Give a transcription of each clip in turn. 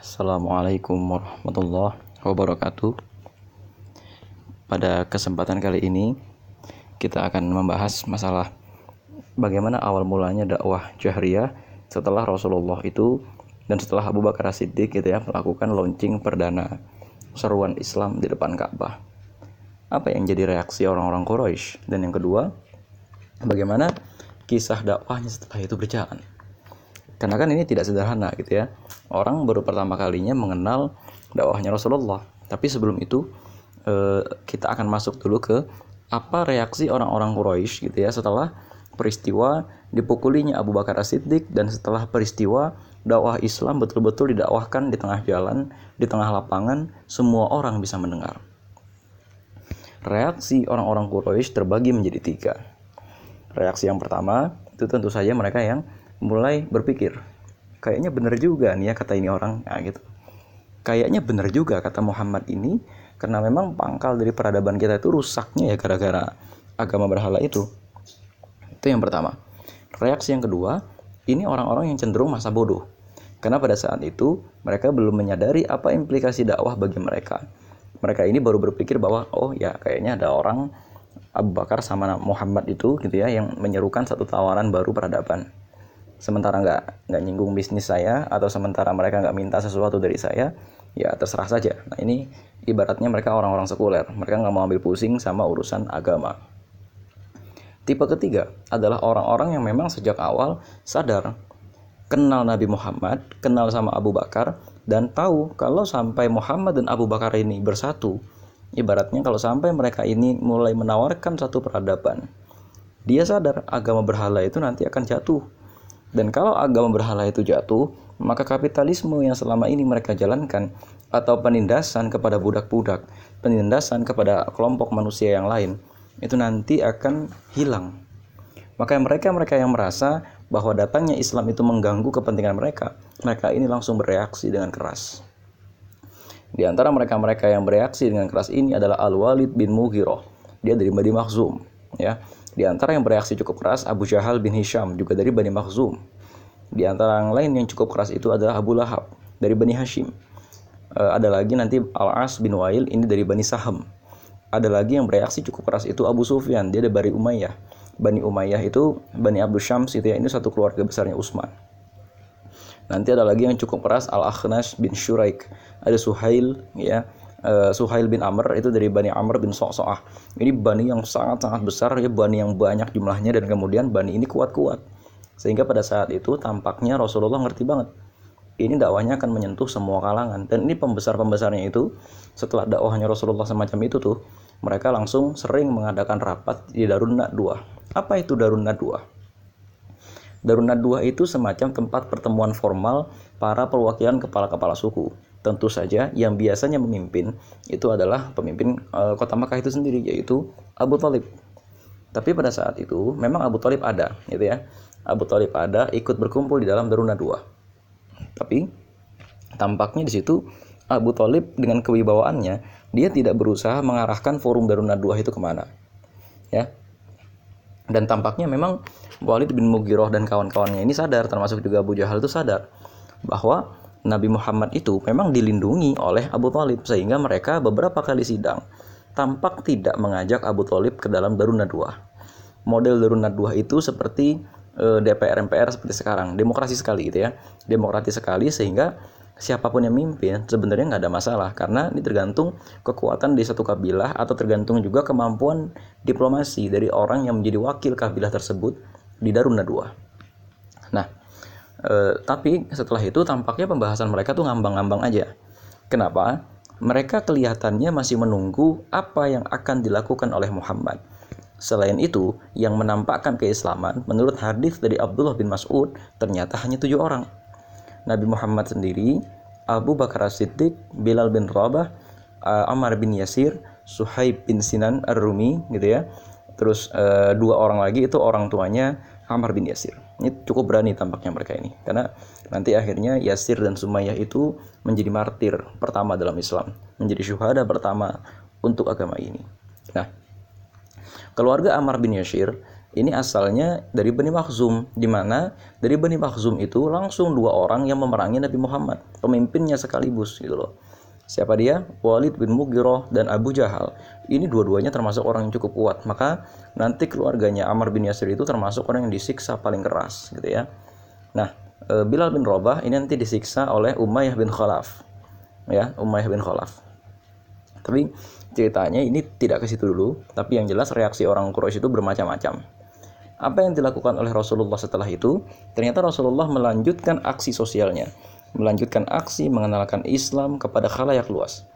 Assalamualaikum warahmatullahi wabarakatuh. Pada kesempatan kali ini kita akan membahas masalah bagaimana awal mulanya dakwah jahriyah setelah Rasulullah itu dan setelah Abu Bakar Siddiq gitu ya melakukan launching perdana seruan Islam di depan Ka'bah. Apa yang jadi reaksi orang-orang Quraisy dan yang kedua bagaimana kisah dakwahnya setelah itu berjalan. Karena kan ini tidak sederhana gitu ya. Orang baru pertama kalinya mengenal dakwahnya Rasulullah. Tapi sebelum itu eh, kita akan masuk dulu ke apa reaksi orang-orang Quraisy gitu ya setelah peristiwa dipukulinya Abu Bakar As-Siddiq dan setelah peristiwa dakwah Islam betul-betul didakwahkan di tengah jalan, di tengah lapangan, semua orang bisa mendengar. Reaksi orang-orang Quraisy terbagi menjadi tiga. Reaksi yang pertama itu tentu saja mereka yang mulai berpikir, kayaknya benar juga nih ya kata ini orang, nah, gitu. Kayaknya benar juga kata Muhammad ini, karena memang pangkal dari peradaban kita itu rusaknya ya gara-gara agama berhala itu. Itu yang pertama. Reaksi yang kedua, ini orang-orang yang cenderung masa bodoh. Karena pada saat itu mereka belum menyadari apa implikasi dakwah bagi mereka mereka ini baru berpikir bahwa oh ya kayaknya ada orang Abu Bakar sama Muhammad itu gitu ya yang menyerukan satu tawaran baru peradaban sementara nggak nggak nyinggung bisnis saya atau sementara mereka nggak minta sesuatu dari saya ya terserah saja. Nah ini ibaratnya mereka orang-orang sekuler. Mereka nggak mau ambil pusing sama urusan agama. Tipe ketiga adalah orang-orang yang memang sejak awal sadar kenal Nabi Muhammad kenal sama Abu Bakar dan tahu kalau sampai Muhammad dan Abu Bakar ini bersatu, ibaratnya kalau sampai mereka ini mulai menawarkan satu peradaban, dia sadar agama berhala itu nanti akan jatuh. Dan kalau agama berhala itu jatuh, maka kapitalisme yang selama ini mereka jalankan atau penindasan kepada budak-budak, penindasan kepada kelompok manusia yang lain, itu nanti akan hilang. Maka mereka-mereka yang merasa bahwa datangnya Islam itu mengganggu kepentingan mereka, mereka ini langsung bereaksi dengan keras. Di antara mereka-mereka yang bereaksi dengan keras ini adalah Al-Walid bin Mughirah. Dia dari Bani Makhzum, ya. Di antara yang bereaksi cukup keras Abu Jahal bin Hisham juga dari Bani Makhzum. Di antara yang lain yang cukup keras itu adalah Abu Lahab dari Bani Hashim. Uh, ada lagi nanti Al-As bin Wail ini dari Bani Saham. Ada lagi yang bereaksi cukup keras itu Abu Sufyan, dia dari Bani Umayyah. Bani Umayyah itu Bani Abdul Syams itu ya ini satu keluarga besarnya Utsman. Nanti ada lagi yang cukup keras Al Akhnas bin Shuraik, ada Suhail ya uh, Suhail bin Amr itu dari Bani Amr bin So'so'ah. Ini bani yang sangat-sangat besar ya bani yang banyak jumlahnya dan kemudian bani ini kuat-kuat. Sehingga pada saat itu tampaknya Rasulullah ngerti banget. Ini dakwahnya akan menyentuh semua kalangan dan ini pembesar-pembesarnya itu setelah dakwahnya Rasulullah semacam itu tuh mereka langsung sering mengadakan rapat di Darun Nadwa. Apa itu Darun Nadwa? Darun Nadwa itu semacam tempat pertemuan formal para perwakilan kepala-kepala suku. Tentu saja yang biasanya memimpin itu adalah pemimpin e, kota Makkah itu sendiri yaitu Abu Talib. Tapi pada saat itu memang Abu Talib ada, gitu ya. Abu Talib ada ikut berkumpul di dalam Darun Nadwa. Tapi tampaknya di situ Abu Talib dengan kewibawaannya dia tidak berusaha mengarahkan forum Darun Nadwa itu ke mana ya dan tampaknya memang Walid bin Mughirah dan kawan-kawannya ini sadar termasuk juga Abu Jahal itu sadar bahwa Nabi Muhammad itu memang dilindungi oleh Abu Talib sehingga mereka beberapa kali sidang tampak tidak mengajak Abu Talib ke dalam Darun Nadwa model Darun Nadwa itu seperti eh, DPR MPR seperti sekarang. Demokrasi sekali gitu ya. Demokratis sekali sehingga siapa pun yang mimpin sebenarnya nggak ada masalah karena ini tergantung kekuatan di satu kabilah atau tergantung juga kemampuan diplomasi dari orang yang menjadi wakil kabilah tersebut di Darun Nadwa. Nah, e, tapi setelah itu tampaknya pembahasan mereka tuh ngambang-ngambang aja. Kenapa? Mereka kelihatannya masih menunggu apa yang akan dilakukan oleh Muhammad. Selain itu, yang menampakkan keislaman, menurut hadis dari Abdullah bin Mas'ud, ternyata hanya tujuh orang Nabi Muhammad sendiri, Abu Bakar As-Siddiq, Bilal bin Rabah, uh, Ammar bin Yasir, Suhaib bin Sinan Ar-Rumi gitu ya. Terus uh, dua orang lagi itu orang tuanya Ammar bin Yasir. Ini cukup berani tampaknya mereka ini. Karena nanti akhirnya Yasir dan Sumayyah itu menjadi martir pertama dalam Islam, menjadi syuhada pertama untuk agama ini. Nah, keluarga Ammar bin Yasir ini asalnya dari Bani Makhzum di mana dari Bani Makhzum itu langsung dua orang yang memerangi Nabi Muhammad pemimpinnya sekaligus gitu loh siapa dia? Walid bin Mughirah dan Abu Jahal. Ini dua-duanya termasuk orang yang cukup kuat. Maka nanti keluarganya Amr bin Yasir itu termasuk orang yang disiksa paling keras gitu ya. Nah e, Bilal bin Rabah ini nanti disiksa oleh Umayyah bin Khalaf. Ya Umayyah bin Khalaf. Tapi ceritanya ini tidak ke situ dulu tapi yang jelas reaksi orang Quraisy itu bermacam-macam. Apa yang dilakukan oleh Rasulullah setelah itu? Ternyata Rasulullah melanjutkan aksi sosialnya, melanjutkan aksi mengenalkan Islam kepada khalayak luas.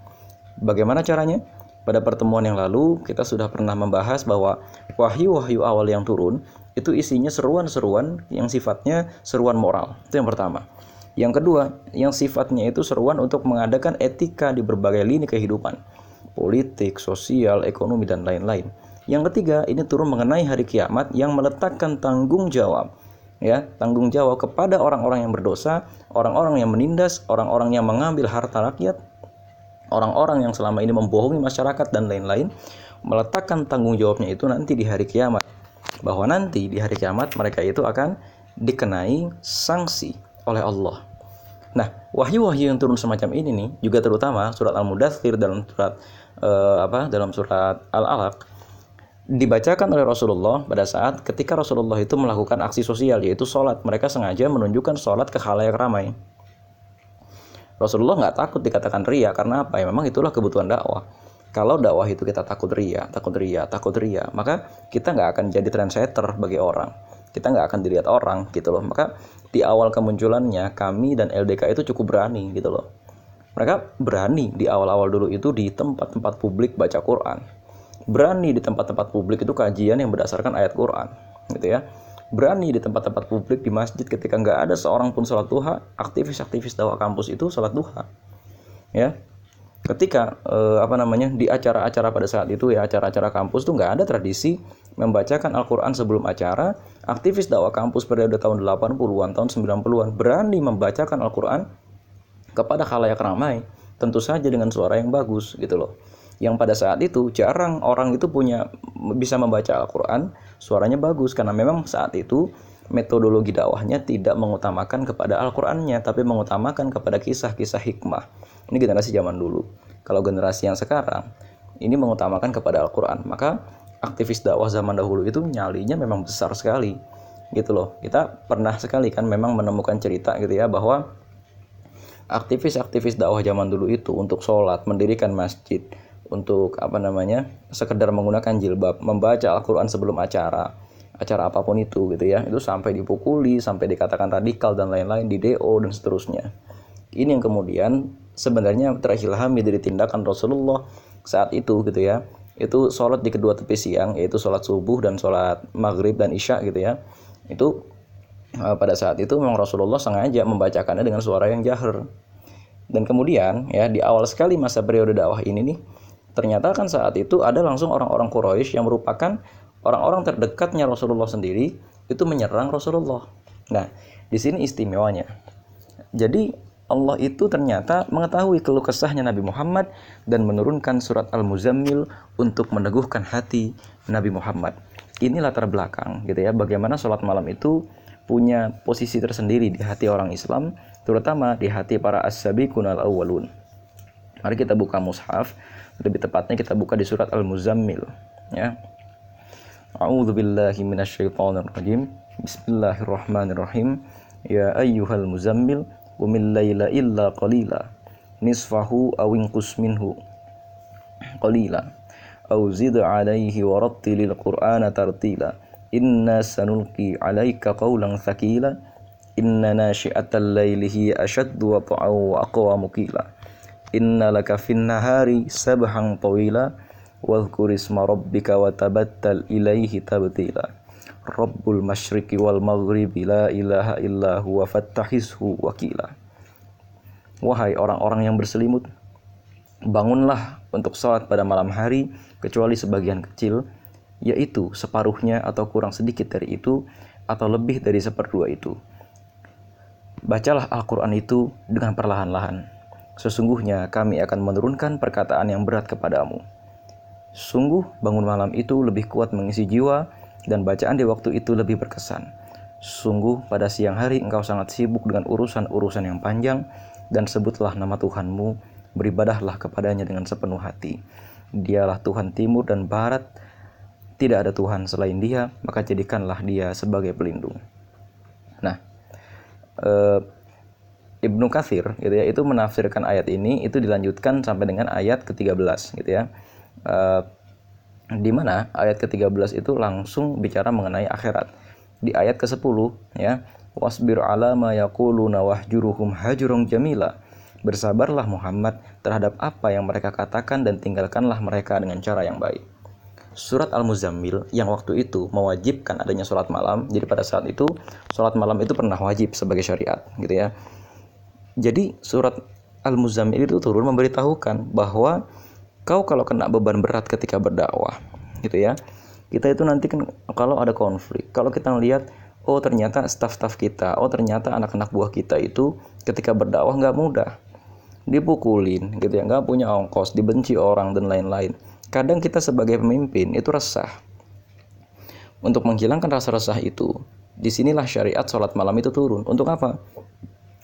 Bagaimana caranya? Pada pertemuan yang lalu kita sudah pernah membahas bahwa wahyu-wahyu awal yang turun itu isinya seruan-seruan yang sifatnya seruan moral. Itu yang pertama. Yang kedua, yang sifatnya itu seruan untuk mengadakan etika di berbagai lini kehidupan, politik, sosial, ekonomi dan lain-lain. Yang ketiga, ini turun mengenai hari kiamat yang meletakkan tanggung jawab ya, tanggung jawab kepada orang-orang yang berdosa, orang-orang yang menindas, orang-orang yang mengambil harta rakyat, orang-orang yang selama ini membohongi masyarakat dan lain-lain, meletakkan tanggung jawabnya itu nanti di hari kiamat. Bahwa nanti di hari kiamat mereka itu akan dikenai sanksi oleh Allah. Nah, wahyu-wahyu yang turun semacam ini nih juga terutama surat Al-Mudathir dalam surat uh, apa? dalam surat Al-Alaq dibacakan oleh Rasulullah pada saat ketika Rasulullah itu melakukan aksi sosial yaitu sholat. Mereka sengaja menunjukkan sholat ke khalayak ramai. Rasulullah nggak takut dikatakan ria karena apa? Ya memang itulah kebutuhan dakwah. Kalau dakwah itu kita takut ria takut ria takut ria maka kita nggak akan jadi trendsetter bagi orang. Kita nggak akan dilihat orang gitu loh. Maka di awal kemunculannya kami dan LDK itu cukup berani gitu loh. Mereka berani di awal-awal dulu itu di tempat-tempat publik baca Quran berani di tempat-tempat publik itu kajian yang berdasarkan ayat Quran gitu ya. Berani di tempat-tempat publik di masjid ketika nggak ada seorang pun sholat duha aktivis-aktivis dakwah kampus itu sholat duha ya. Ketika eh, apa namanya di acara-acara pada saat itu ya acara-acara kampus tuh nggak ada tradisi membacakan Al-Quran sebelum acara aktivis dakwah kampus periode tahun 80-an tahun 90-an berani membacakan Al-Quran kepada khalayak ramai tentu saja dengan suara yang bagus gitu loh yang pada saat itu jarang orang itu punya bisa membaca Al-Quran suaranya bagus karena memang saat itu metodologi dakwahnya tidak mengutamakan kepada Al-Qur'annya tapi mengutamakan kepada kisah-kisah hikmah. Ini generasi zaman dulu. Kalau generasi yang sekarang ini mengutamakan kepada Al-Qur'an, maka aktivis dakwah zaman dahulu itu nyalinya memang besar sekali. Gitu loh. Kita pernah sekali kan memang menemukan cerita gitu ya bahwa aktivis-aktivis dakwah zaman dulu itu untuk sholat, mendirikan masjid, untuk apa namanya sekedar menggunakan jilbab membaca Al-Quran sebelum acara acara apa pun itu gitu ya. Itu sampai dipukuli sampai dikatakan radikal dan lain-lain di DO dan seterusnya. Ini yang kemudian sebenarnya terilhami dari tindakan Rasulullah saat itu gitu ya. Itu sholat di kedua tepi siang yaitu sholat subuh dan sholat maghrib dan isya gitu ya. Itu eh, pada saat itu memang Rasulullah sengaja membacakannya dengan suara yang jahar. Dan kemudian ya di awal sekali masa periode dakwah ini nih Ternyata kan saat itu ada langsung orang-orang Quraisy yang merupakan orang-orang terdekatnya Rasulullah sendiri itu menyerang Rasulullah. Nah, di sini istimewanya. Jadi Allah itu ternyata mengetahui keluh kesahnya Nabi Muhammad dan menurunkan surat Al-Muzammil untuk meneguhkan hati Nabi Muhammad. Ini latar belakang gitu ya, bagaimana sholat malam itu punya posisi tersendiri di hati orang Islam, terutama di hati para as-sabiqun al-awwalun. Mari kita buka mushaf lebih tepatnya kita buka di surat Al-Muzammil ya. A'udzu billahi minasyaitonir rajim Bismillahirrahmanirrahim. Ya ayyuhal muzammil qumil laila illa qalila. Nisfahu aw inqus minhu qalila. Aw zid alaihi wa rattilil qur'ana tartila. Inna sanulqi alaika qawlan thaqila. Inna nashi'atal laili hiya ashaddu wa wa aqwa muqila inna laka fin nahari sabhan tawila wadhkur isma rabbika wa tabattal ilaihi tabtila. Rabbul masyriqi wal maghribi la ilaha illa huwa fattahishu wakila. Wahai orang-orang yang berselimut bangunlah untuk salat pada malam hari kecuali sebagian kecil yaitu separuhnya atau kurang sedikit dari itu atau lebih dari seperdua itu. Bacalah Al-Quran itu dengan perlahan-lahan Sesungguhnya kami akan menurunkan perkataan yang berat kepadamu. Sungguh bangun malam itu lebih kuat mengisi jiwa dan bacaan di waktu itu lebih berkesan. Sungguh pada siang hari engkau sangat sibuk dengan urusan-urusan yang panjang dan sebutlah nama Tuhanmu, beribadahlah kepadanya dengan sepenuh hati. Dialah Tuhan timur dan barat, tidak ada Tuhan selain dia, maka jadikanlah dia sebagai pelindung. Nah, e, Ibnu Kathir gitu ya, itu menafsirkan ayat ini, itu dilanjutkan sampai dengan ayat ke-13 gitu ya. E, di mana ayat ke-13 itu langsung bicara mengenai akhirat. Di ayat ke-10 ya, wasbir ala ma yaquluna wahjuruhum hajurun jamila. Bersabarlah Muhammad terhadap apa yang mereka katakan dan tinggalkanlah mereka dengan cara yang baik. Surat Al-Muzammil yang waktu itu mewajibkan adanya sholat malam. Jadi pada saat itu sholat malam itu pernah wajib sebagai syariat gitu ya. Jadi surat Al-Muzammil itu turun memberitahukan bahwa kau kalau kena beban berat ketika berdakwah gitu ya kita itu nanti kan kalau ada konflik kalau kita lihat oh ternyata staff-staff kita oh ternyata anak-anak buah kita itu ketika berdakwah nggak mudah dipukulin gitu ya nggak punya ongkos dibenci orang dan lain-lain. Kadang kita sebagai pemimpin itu resah. Untuk menghilangkan rasa resah itu di sinilah syariat sholat malam itu turun. Untuk apa?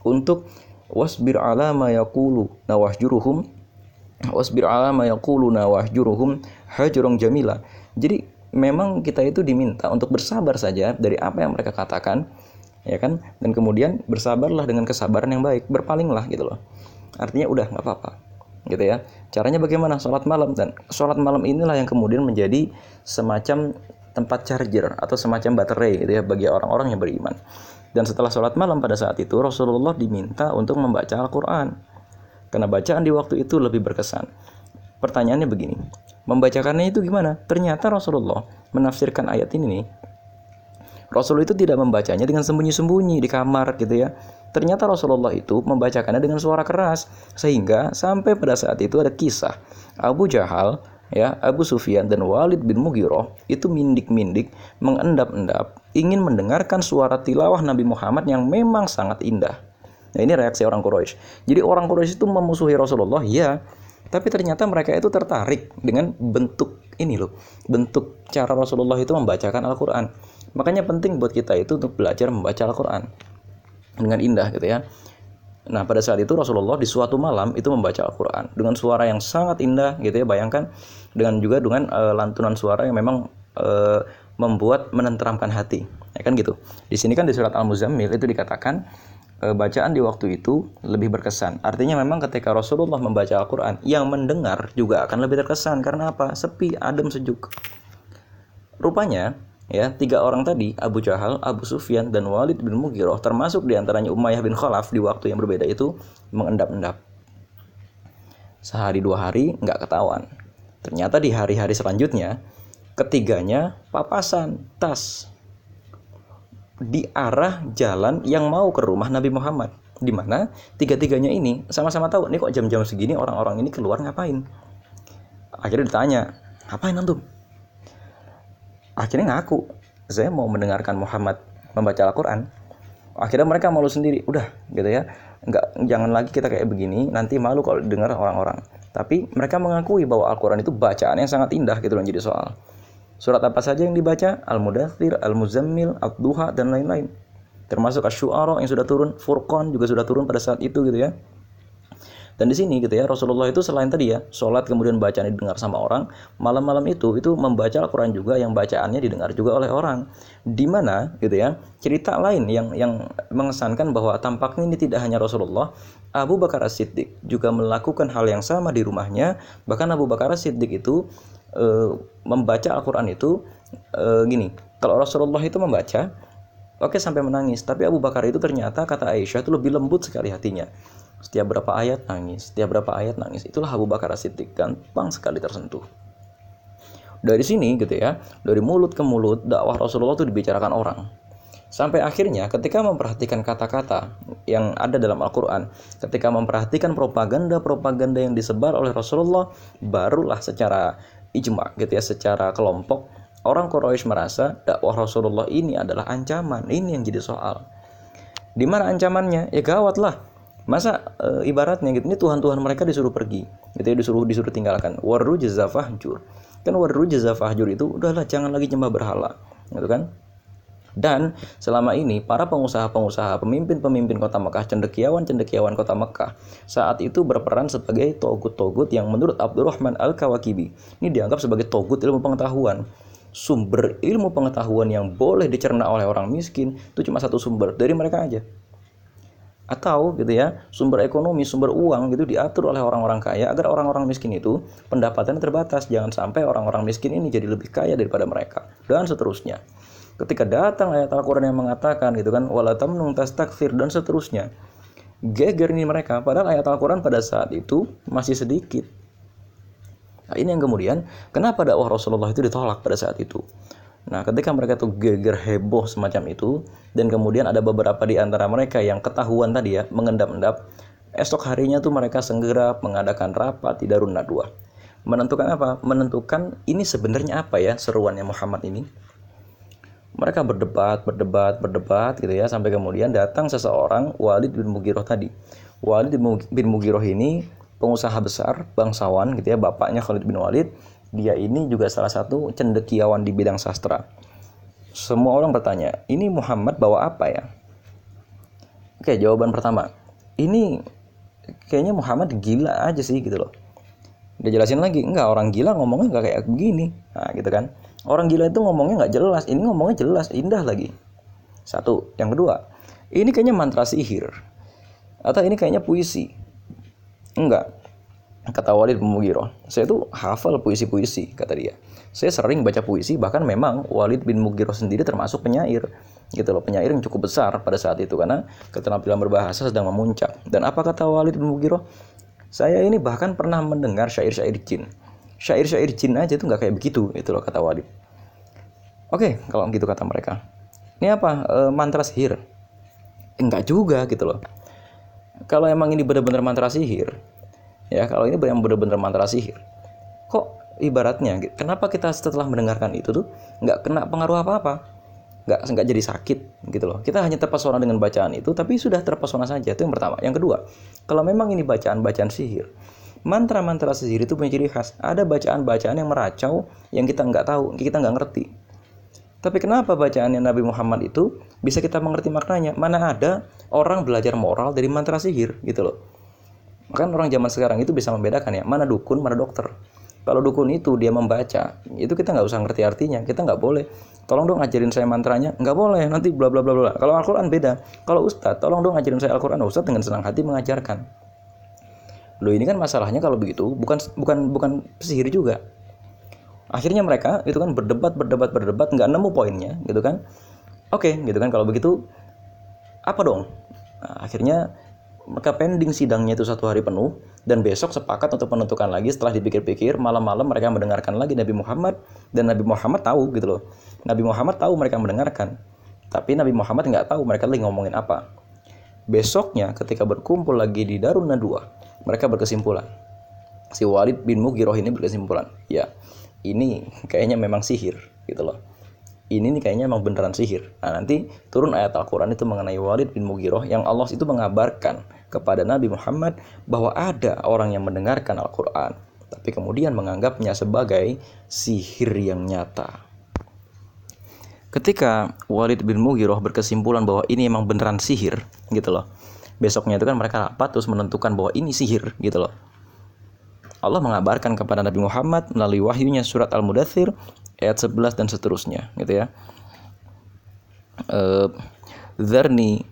Untuk wasbir ala ma yaqulu nawahjuruhum. Wasbir ala ma yaquluna wahjuruhum hajrun jamila. Jadi memang kita itu diminta untuk bersabar saja dari apa yang mereka katakan ya kan? Dan kemudian bersabarlah dengan kesabaran yang baik berpalinglah gitu loh. Artinya udah nggak apa-apa gitu ya. Caranya bagaimana? Sholat malam. Dan sholat malam inilah yang kemudian menjadi semacam tempat charger atau semacam baterai gitu ya bagi orang-orang yang beriman dan setelah sholat malam pada saat itu Rasulullah diminta untuk membaca Al-Quran karena bacaan di waktu itu lebih berkesan. Pertanyaannya begini, membacakannya itu gimana? Ternyata Rasulullah menafsirkan ayat ini nih. Rasul itu tidak membacanya dengan sembunyi-sembunyi di kamar gitu ya. Ternyata Rasulullah itu membacakannya dengan suara keras sehingga sampai pada saat itu ada kisah Abu Jahal ya Abu Sufyan dan Walid bin Mughirah itu mindik-mindik mengendap-endap ingin mendengarkan suara tilawah Nabi Muhammad yang memang sangat indah Nah ini reaksi orang Quraisy. Jadi orang Quraisy itu memusuhi Rasulullah, ya. Tapi ternyata mereka itu tertarik dengan bentuk ini loh, bentuk cara Rasulullah itu membacakan Al-Quran. Makanya penting buat kita itu untuk belajar membaca Al-Quran dengan indah gitu ya. Nah pada saat itu Rasulullah di suatu malam itu membaca Al-Quran dengan suara yang sangat indah gitu ya. Bayangkan dengan juga dengan uh, lantunan suara yang memang uh, membuat menenteramkan hati. Ya kan gitu. Di sini kan di surat Al-Muzammil itu dikatakan E, bacaan di waktu itu lebih berkesan. Artinya memang ketika Rasulullah membaca Al-Quran, yang mendengar juga akan lebih terkesan. Karena apa? Sepi, adem, sejuk. Rupanya, ya tiga orang tadi, Abu Jahal, Abu Sufyan, dan Walid bin Mughirah, termasuk di antaranya Umayyah bin Khalaf di waktu yang berbeda itu, mengendap-endap. Sehari dua hari nggak ketahuan. Ternyata di hari-hari selanjutnya, ketiganya papasan, tas, di arah jalan yang mau ke rumah Nabi Muhammad di mana tiga-tiganya ini sama-sama tahu nih kok jam-jam segini orang-orang ini keluar ngapain akhirnya ditanya ngapain antum akhirnya ngaku saya mau mendengarkan Muhammad membaca Al-Quran akhirnya mereka malu sendiri udah gitu ya nggak jangan lagi kita kayak begini nanti malu kalau dengar orang-orang tapi mereka mengakui bahwa Al-Quran itu bacaan yang sangat indah gitu loh jadi soal Surat apa saja yang dibaca? Al-Mudathir, Al-Muzammil, Al-Duha, dan lain-lain. Termasuk Asy-Syu'ara yang sudah turun, Furqan juga sudah turun pada saat itu gitu ya. Dan di sini gitu ya, Rasulullah itu selain tadi ya, sholat kemudian bacaan didengar sama orang, malam-malam itu itu membaca Al-Quran juga yang bacaannya didengar juga oleh orang. Di mana gitu ya, cerita lain yang yang mengesankan bahwa tampaknya ini tidak hanya Rasulullah, Abu Bakar As-Siddiq juga melakukan hal yang sama di rumahnya. Bahkan Abu Bakar As-Siddiq itu e, membaca Al-Quran itu e, gini kalau Rasulullah itu membaca oke sampai menangis tapi Abu Bakar itu ternyata kata Aisyah itu lebih lembut sekali hatinya setiap berapa ayat nangis setiap berapa ayat nangis itulah Abu Bakar Siddiq gampang sekali tersentuh. Dari sini gitu ya dari mulut ke mulut dakwah Rasulullah itu dibicarakan orang. Sampai akhirnya ketika memperhatikan kata-kata yang ada dalam Al-Quran, ketika memperhatikan propaganda-propaganda yang disebar oleh Rasulullah, barulah secara ijma gitu ya secara kelompok orang Quraisy merasa dakwah Rasulullah ini adalah ancaman ini yang jadi soal. Di mana ancamannya? Ya gawat lah masa e, ibaratnya gitu ini Tuhan-Tuhan mereka disuruh pergi gitu ya disuruh disuruh tinggalkan waru jazafahjur kan waru jazafahjur itu udahlah jangan lagi nyembah berhala gitu kan? Dan selama ini para pengusaha-pengusaha, pemimpin-pemimpin kota Mekah, cendekiawan-cendekiawan kota Mekah saat itu berperan sebagai togut-togut yang menurut Abdurrahman Al-Kawakibi ini dianggap sebagai togut ilmu pengetahuan. Sumber ilmu pengetahuan yang boleh dicerna oleh orang miskin itu cuma satu sumber dari mereka aja. Atau gitu ya, sumber ekonomi, sumber uang gitu diatur oleh orang-orang kaya agar orang-orang miskin itu pendapatannya terbatas. Jangan sampai orang-orang miskin ini jadi lebih kaya daripada mereka. Dan seterusnya. Ketika datang ayat Al-Quran yang mengatakan gitu kan wala tamnun tastakfir dan seterusnya. Geger ini mereka padahal ayat Al-Quran pada saat itu masih sedikit. Nah ini yang kemudian kenapa dakwah Rasulullah itu ditolak pada saat itu Nah, ketika mereka tuh geger heboh semacam itu, dan kemudian ada beberapa di antara mereka yang ketahuan tadi ya, mengendap-endap, esok harinya tuh mereka segera mengadakan rapat di Darun Nadwa. Menentukan apa? Menentukan ini sebenarnya apa ya seruannya Muhammad ini mereka berdebat, berdebat, berdebat gitu ya sampai kemudian datang seseorang Walid bin Mugiroh tadi. Walid bin Mugiroh ini pengusaha besar, bangsawan gitu ya, bapaknya Khalid bin Walid. Dia ini juga salah satu cendekiawan di bidang sastra. Semua orang bertanya, ini Muhammad bawa apa ya? Oke, jawaban pertama. Ini kayaknya Muhammad gila aja sih gitu loh. Dia jelasin lagi, enggak orang gila ngomongnya enggak kayak begini. Nah, gitu kan. Orang gila itu ngomongnya nggak jelas, ini ngomongnya jelas, indah lagi. Satu. Yang kedua, ini kayaknya mantra sihir. Atau ini kayaknya puisi. Enggak. Kata Walid Mugiro, saya tuh hafal puisi-puisi, kata dia. Saya sering baca puisi, bahkan memang Walid bin Mugiro sendiri termasuk penyair. Gitu loh, penyair yang cukup besar pada saat itu, karena keterampilan berbahasa sedang memuncak. Dan apa kata Walid bin Mugiro? Saya ini bahkan pernah mendengar syair-syair jin syair-syair jin aja itu nggak kayak begitu itu loh kata Walid oke kalau gitu kata mereka ini apa e, mantra sihir enggak juga gitu loh kalau emang ini benar-benar mantra sihir ya kalau ini benar-benar mantra sihir kok ibaratnya kenapa kita setelah mendengarkan itu tuh nggak kena pengaruh apa-apa nggak nggak jadi sakit gitu loh kita hanya terpesona dengan bacaan itu tapi sudah terpesona saja itu yang pertama yang kedua kalau memang ini bacaan-bacaan sihir mantra-mantra sihir itu punya ciri khas. Ada bacaan-bacaan yang meracau yang kita nggak tahu, kita nggak ngerti. Tapi kenapa bacaan yang Nabi Muhammad itu bisa kita mengerti maknanya? Mana ada orang belajar moral dari mantra sihir gitu loh. Kan orang zaman sekarang itu bisa membedakan ya, mana dukun, mana dokter. Kalau dukun itu dia membaca, itu kita nggak usah ngerti artinya, kita nggak boleh. Tolong dong ngajarin saya mantranya, nggak boleh, nanti bla bla bla bla. Kalau Al-Quran beda. Kalau Ustadz, tolong dong ngajarin saya Al-Quran, Ustadz dengan senang hati mengajarkan Loh ini kan masalahnya kalau begitu bukan bukan bukan sihir juga. Akhirnya mereka itu kan berdebat berdebat berdebat nggak nemu poinnya gitu kan. Oke gitu kan kalau begitu apa dong? Nah, akhirnya mereka pending sidangnya itu satu hari penuh dan besok sepakat untuk menentukan lagi setelah dipikir-pikir malam-malam mereka mendengarkan lagi Nabi Muhammad dan Nabi Muhammad tahu gitu loh. Nabi Muhammad tahu mereka mendengarkan tapi Nabi Muhammad nggak tahu mereka lagi ngomongin apa. Besoknya ketika berkumpul lagi di Darun Nadwa mereka berkesimpulan. Si Walid bin Mugiroh ini berkesimpulan ya ini kayaknya memang sihir gitu loh. Ini nih kayaknya emang beneran sihir. Nah, nanti turun ayat Al-Quran itu mengenai Walid bin Mugiroh yang Allah itu mengabarkan kepada Nabi Muhammad bahwa ada orang yang mendengarkan Al-Quran tapi kemudian menganggapnya sebagai sihir yang nyata. Ketika Walid bin Mugiroh berkesimpulan bahwa ini emang beneran sihir gitu loh. Besoknya itu kan mereka rapat terus menentukan bahwa ini sihir gitu loh. Allah mengabarkan kepada Nabi Muhammad melalui wahyunya surat Al-Mudathir ayat 11 dan seterusnya gitu ya. Zarni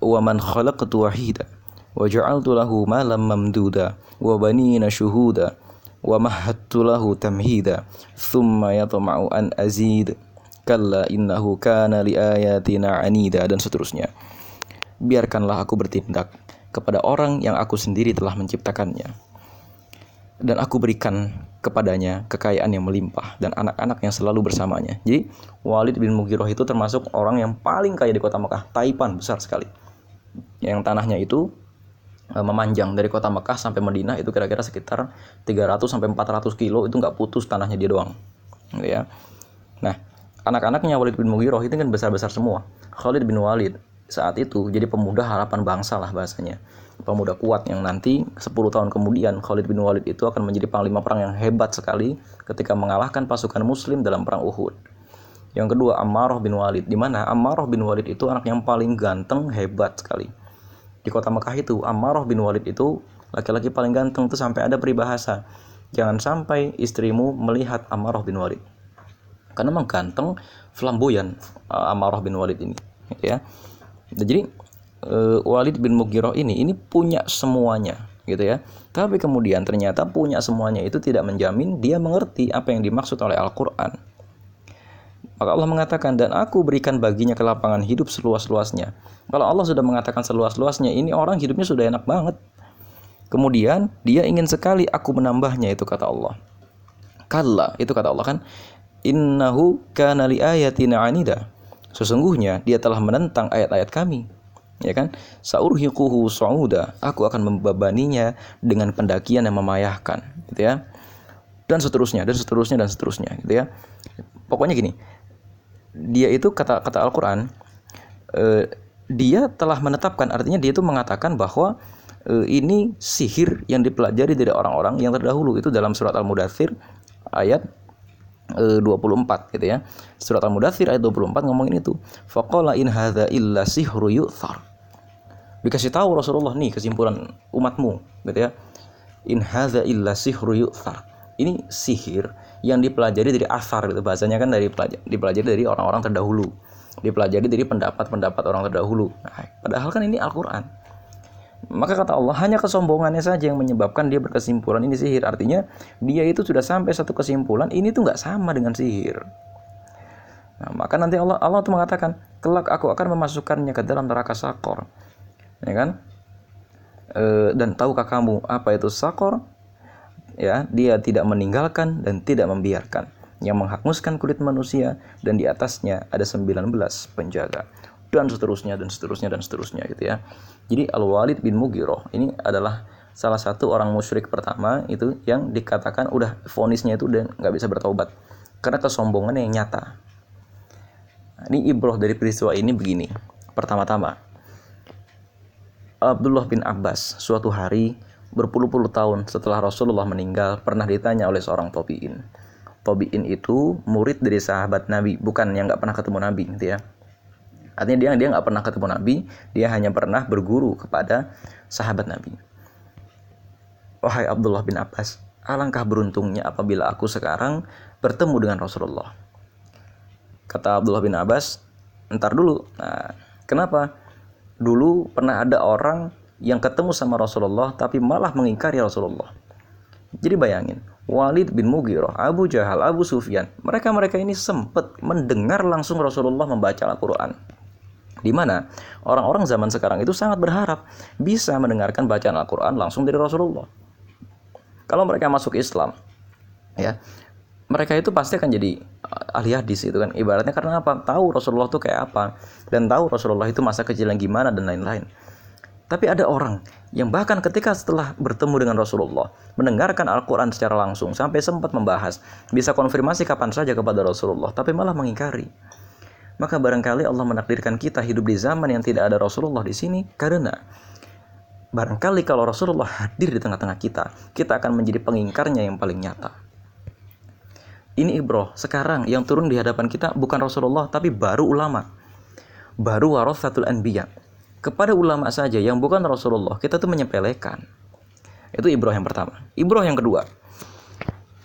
wa man khalaqtu wahida mamduda wa banina syuhuda wa mahattu lahu tamhida thumma yatma'u an azid kalla innahu kana li ayatina anida dan seterusnya biarkanlah aku bertindak kepada orang yang aku sendiri telah menciptakannya. Dan aku berikan kepadanya kekayaan yang melimpah dan anak-anak yang selalu bersamanya. Jadi Walid bin Mughirah itu termasuk orang yang paling kaya di kota Mekah, Taipan besar sekali. Yang tanahnya itu memanjang dari kota Mekah sampai Madinah itu kira-kira sekitar 300 sampai 400 kilo itu nggak putus tanahnya dia doang. Gitu ya. Nah, anak-anaknya Walid bin Mughirah itu kan besar-besar semua. Khalid bin Walid, saat itu jadi pemuda harapan bangsa lah bahasanya pemuda kuat yang nanti 10 tahun kemudian Khalid bin Walid itu akan menjadi panglima perang yang hebat sekali ketika mengalahkan pasukan muslim dalam perang Uhud Yang kedua Ammarah bin Walid. Di mana Ammarah bin Walid itu anak yang paling ganteng, hebat sekali. Di kota Mekah itu Ammarah bin Walid itu laki-laki paling ganteng itu sampai ada peribahasa. Jangan sampai istrimu melihat Ammarah bin Walid. Karena memang ganteng, flamboyan uh, Ammarah bin Walid ini, gitu ya. Jadi uh, Walid bin Mughirah ini ini punya semuanya, gitu ya. Tapi kemudian ternyata punya semuanya itu tidak menjamin dia mengerti apa yang dimaksud oleh Al-Qur'an. Maka Allah mengatakan dan aku berikan baginya kelapangan hidup seluas-luasnya. Kalau Allah sudah mengatakan seluas-luasnya, ini orang hidupnya sudah enak banget. Kemudian dia ingin sekali aku menambahnya itu kata Allah. Kalla itu kata Allah kan. Innahu kana li ayatina anida. Sesungguhnya dia telah menentang ayat-ayat kami. Ya kan? Saurhiquhu sa'uda. Aku akan membebaninya dengan pendakian yang memayahkan, gitu ya. Dan seterusnya dan seterusnya dan seterusnya, gitu ya. Pokoknya gini, dia itu kata kata Al-Qur'an eh, dia telah menetapkan artinya dia itu mengatakan bahwa eh, ini sihir yang dipelajari dari orang-orang yang terdahulu itu dalam surat Al-Mudathir ayat eh, 24 gitu ya. Surat Al-Mudathir ayat 24 ngomongin itu. Faqala in hadza illa sihru yu'thar. Dikasih tahu Rasulullah nih kesimpulan umatmu gitu ya. In hadza illa sihru yu'thar. Ini sihir yang dipelajari dari asar gitu. Bahasanya kan dari dipelajari dari orang-orang terdahulu. Dipelajari dari pendapat-pendapat orang terdahulu. Nah, padahal kan ini Al-Quran. Maka kata Allah hanya kesombongannya saja yang menyebabkan dia berkesimpulan ini sihir. Artinya dia itu sudah sampai satu kesimpulan ini tuh nggak sama dengan sihir. Nah, maka nanti Allah Allah tuh mengatakan kelak aku akan memasukkannya ke dalam neraka sakor. Ya kan? E, dan tahukah kamu apa itu sakor ya dia tidak meninggalkan dan tidak membiarkan yang menghanguskan kulit manusia dan di atasnya ada 19 penjaga dan seterusnya dan seterusnya dan seterusnya gitu ya. Jadi Al-Walid bin Mughirah ini adalah salah satu orang musyrik pertama itu yang dikatakan udah fonisnya itu dan nggak bisa bertobat karena kesombongan yang nyata. Nah, ini ibroh dari peristiwa ini begini. Pertama-tama, Abdullah bin Abbas suatu hari berpuluh-puluh tahun setelah Rasulullah meninggal pernah ditanya oleh seorang tobiin. Tobiin itu murid dari sahabat Nabi, bukan yang nggak pernah ketemu Nabi, gitu ya. Artinya dia dia nggak pernah ketemu Nabi, dia hanya pernah berguru kepada sahabat Nabi. Wahai Abdullah bin Abbas, alangkah beruntungnya apabila aku sekarang bertemu dengan Rasulullah. Kata Abdullah bin Abbas, entar dulu. Nah, kenapa? Dulu pernah ada orang yang ketemu sama Rasulullah tapi malah mengingkari Rasulullah. Jadi bayangin, Walid bin Mughirah, Abu Jahal, Abu Sufyan, mereka-mereka ini sempat mendengar langsung Rasulullah membaca Al-Quran. Di mana orang-orang zaman sekarang itu sangat berharap bisa mendengarkan bacaan Al-Quran langsung dari Rasulullah. Kalau mereka masuk Islam, ya mereka itu pasti akan jadi uh, ahli hadis itu kan ibaratnya karena apa tahu Rasulullah itu kayak apa dan tahu Rasulullah itu masa kecil yang gimana dan lain-lain tapi ada orang yang bahkan ketika setelah bertemu dengan Rasulullah, mendengarkan Al-Quran secara langsung, sampai sempat membahas, bisa konfirmasi kapan saja kepada Rasulullah, tapi malah mengingkari. Maka barangkali Allah menakdirkan kita hidup di zaman yang tidak ada Rasulullah di sini, karena barangkali kalau Rasulullah hadir di tengah-tengah kita, kita akan menjadi pengingkarnya yang paling nyata. Ini ibroh, sekarang yang turun di hadapan kita bukan Rasulullah, tapi baru ulama. Baru warathatul anbiya kepada ulama saja yang bukan Rasulullah kita tuh menyepelekan. Itu ibroh yang pertama. Ibroh yang kedua.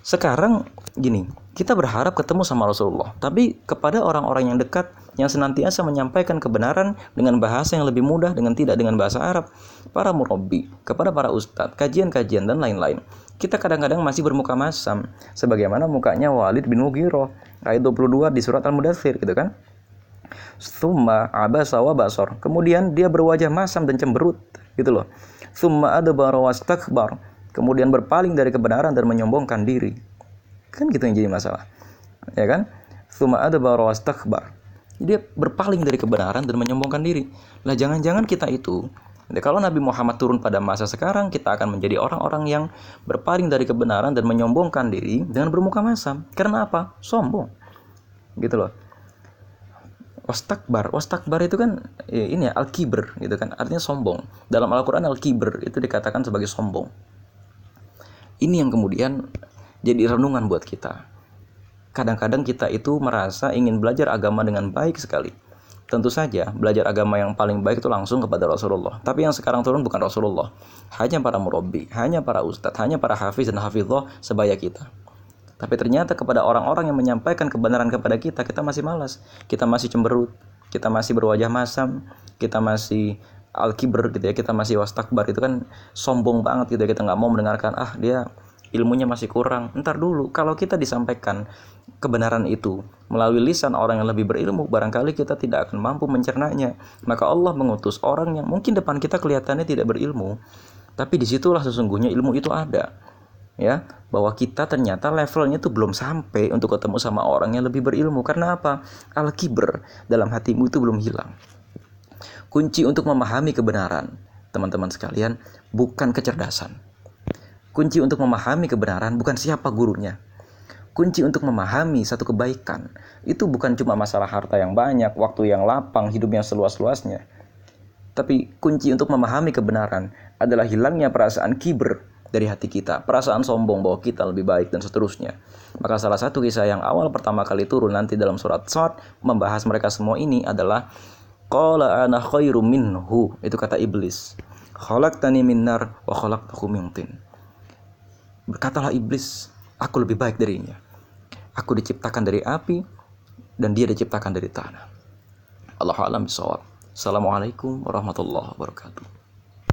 Sekarang gini kita berharap ketemu sama Rasulullah tapi kepada orang-orang yang dekat yang senantiasa menyampaikan kebenaran dengan bahasa yang lebih mudah dengan tidak dengan bahasa Arab. Para murabbi kepada para ustadz kajian-kajian dan lain-lain. Kita kadang-kadang masih bermuka masam sebagaimana mukanya Walid bin Mughirah ayat 22 di surat Al-Mudathir gitu kan Summa abasa wa basor. Kemudian dia berwajah masam dan cemberut, gitu loh. Summa adbara wastakbar. Kemudian berpaling dari kebenaran dan menyombongkan diri. Kan gitu yang jadi masalah. Ya kan? Summa adbara wastakbar. Dia berpaling dari kebenaran dan menyombongkan diri. Lah jangan-jangan kita itu kalau Nabi Muhammad turun pada masa sekarang, kita akan menjadi orang-orang yang berpaling dari kebenaran dan menyombongkan diri dengan bermuka masam. Karena apa? Sombong. Gitu loh wastakbar wastakbar itu kan ya, ini ya al-kibr gitu kan artinya sombong dalam Al-Qur'an al-kibr itu dikatakan sebagai sombong ini yang kemudian jadi renungan buat kita kadang-kadang kita itu merasa ingin belajar agama dengan baik sekali. Tentu saja, belajar agama yang paling baik itu langsung kepada Rasulullah. Tapi yang sekarang turun bukan Rasulullah. Hanya para murabbi, hanya para ustadz, hanya para hafiz dan hafizah sebaya kita. Tapi ternyata kepada orang-orang yang menyampaikan kebenaran kepada kita, kita masih malas. Kita masih cemberut, kita masih berwajah masam, kita masih al-kibr gitu ya, kita masih wastakbar. Itu kan sombong banget gitu ya, kita nggak mau mendengarkan, ah dia ilmunya masih kurang. Ntar dulu, kalau kita disampaikan kebenaran itu melalui lisan orang yang lebih berilmu, barangkali kita tidak akan mampu mencernanya. Maka Allah mengutus orang yang mungkin depan kita kelihatannya tidak berilmu, tapi di situlah sesungguhnya ilmu itu ada. Ya, bahwa kita ternyata levelnya itu belum sampai untuk ketemu sama orang yang lebih berilmu. Karena apa? Al-kibr dalam hatimu itu belum hilang. Kunci untuk memahami kebenaran, teman-teman sekalian, bukan kecerdasan Kunci untuk memahami kebenaran bukan siapa gurunya. Kunci untuk memahami satu kebaikan itu bukan cuma masalah harta yang banyak, waktu yang lapang, hidup yang seluas-luasnya. Tapi kunci untuk memahami kebenaran adalah hilangnya perasaan kiber dari hati kita, perasaan sombong bahwa kita lebih baik dan seterusnya. Maka salah satu kisah yang awal pertama kali turun nanti dalam surat Sot membahas mereka semua ini adalah Qala ana khairum minhu. Itu kata iblis. Khalaqtani min nar wa khalaqtahu min tin. Berkatalah iblis, aku lebih baik darinya. Aku diciptakan dari api dan dia diciptakan dari tanah. Allah alam bisawab. Assalamualaikum warahmatullahi wabarakatuh.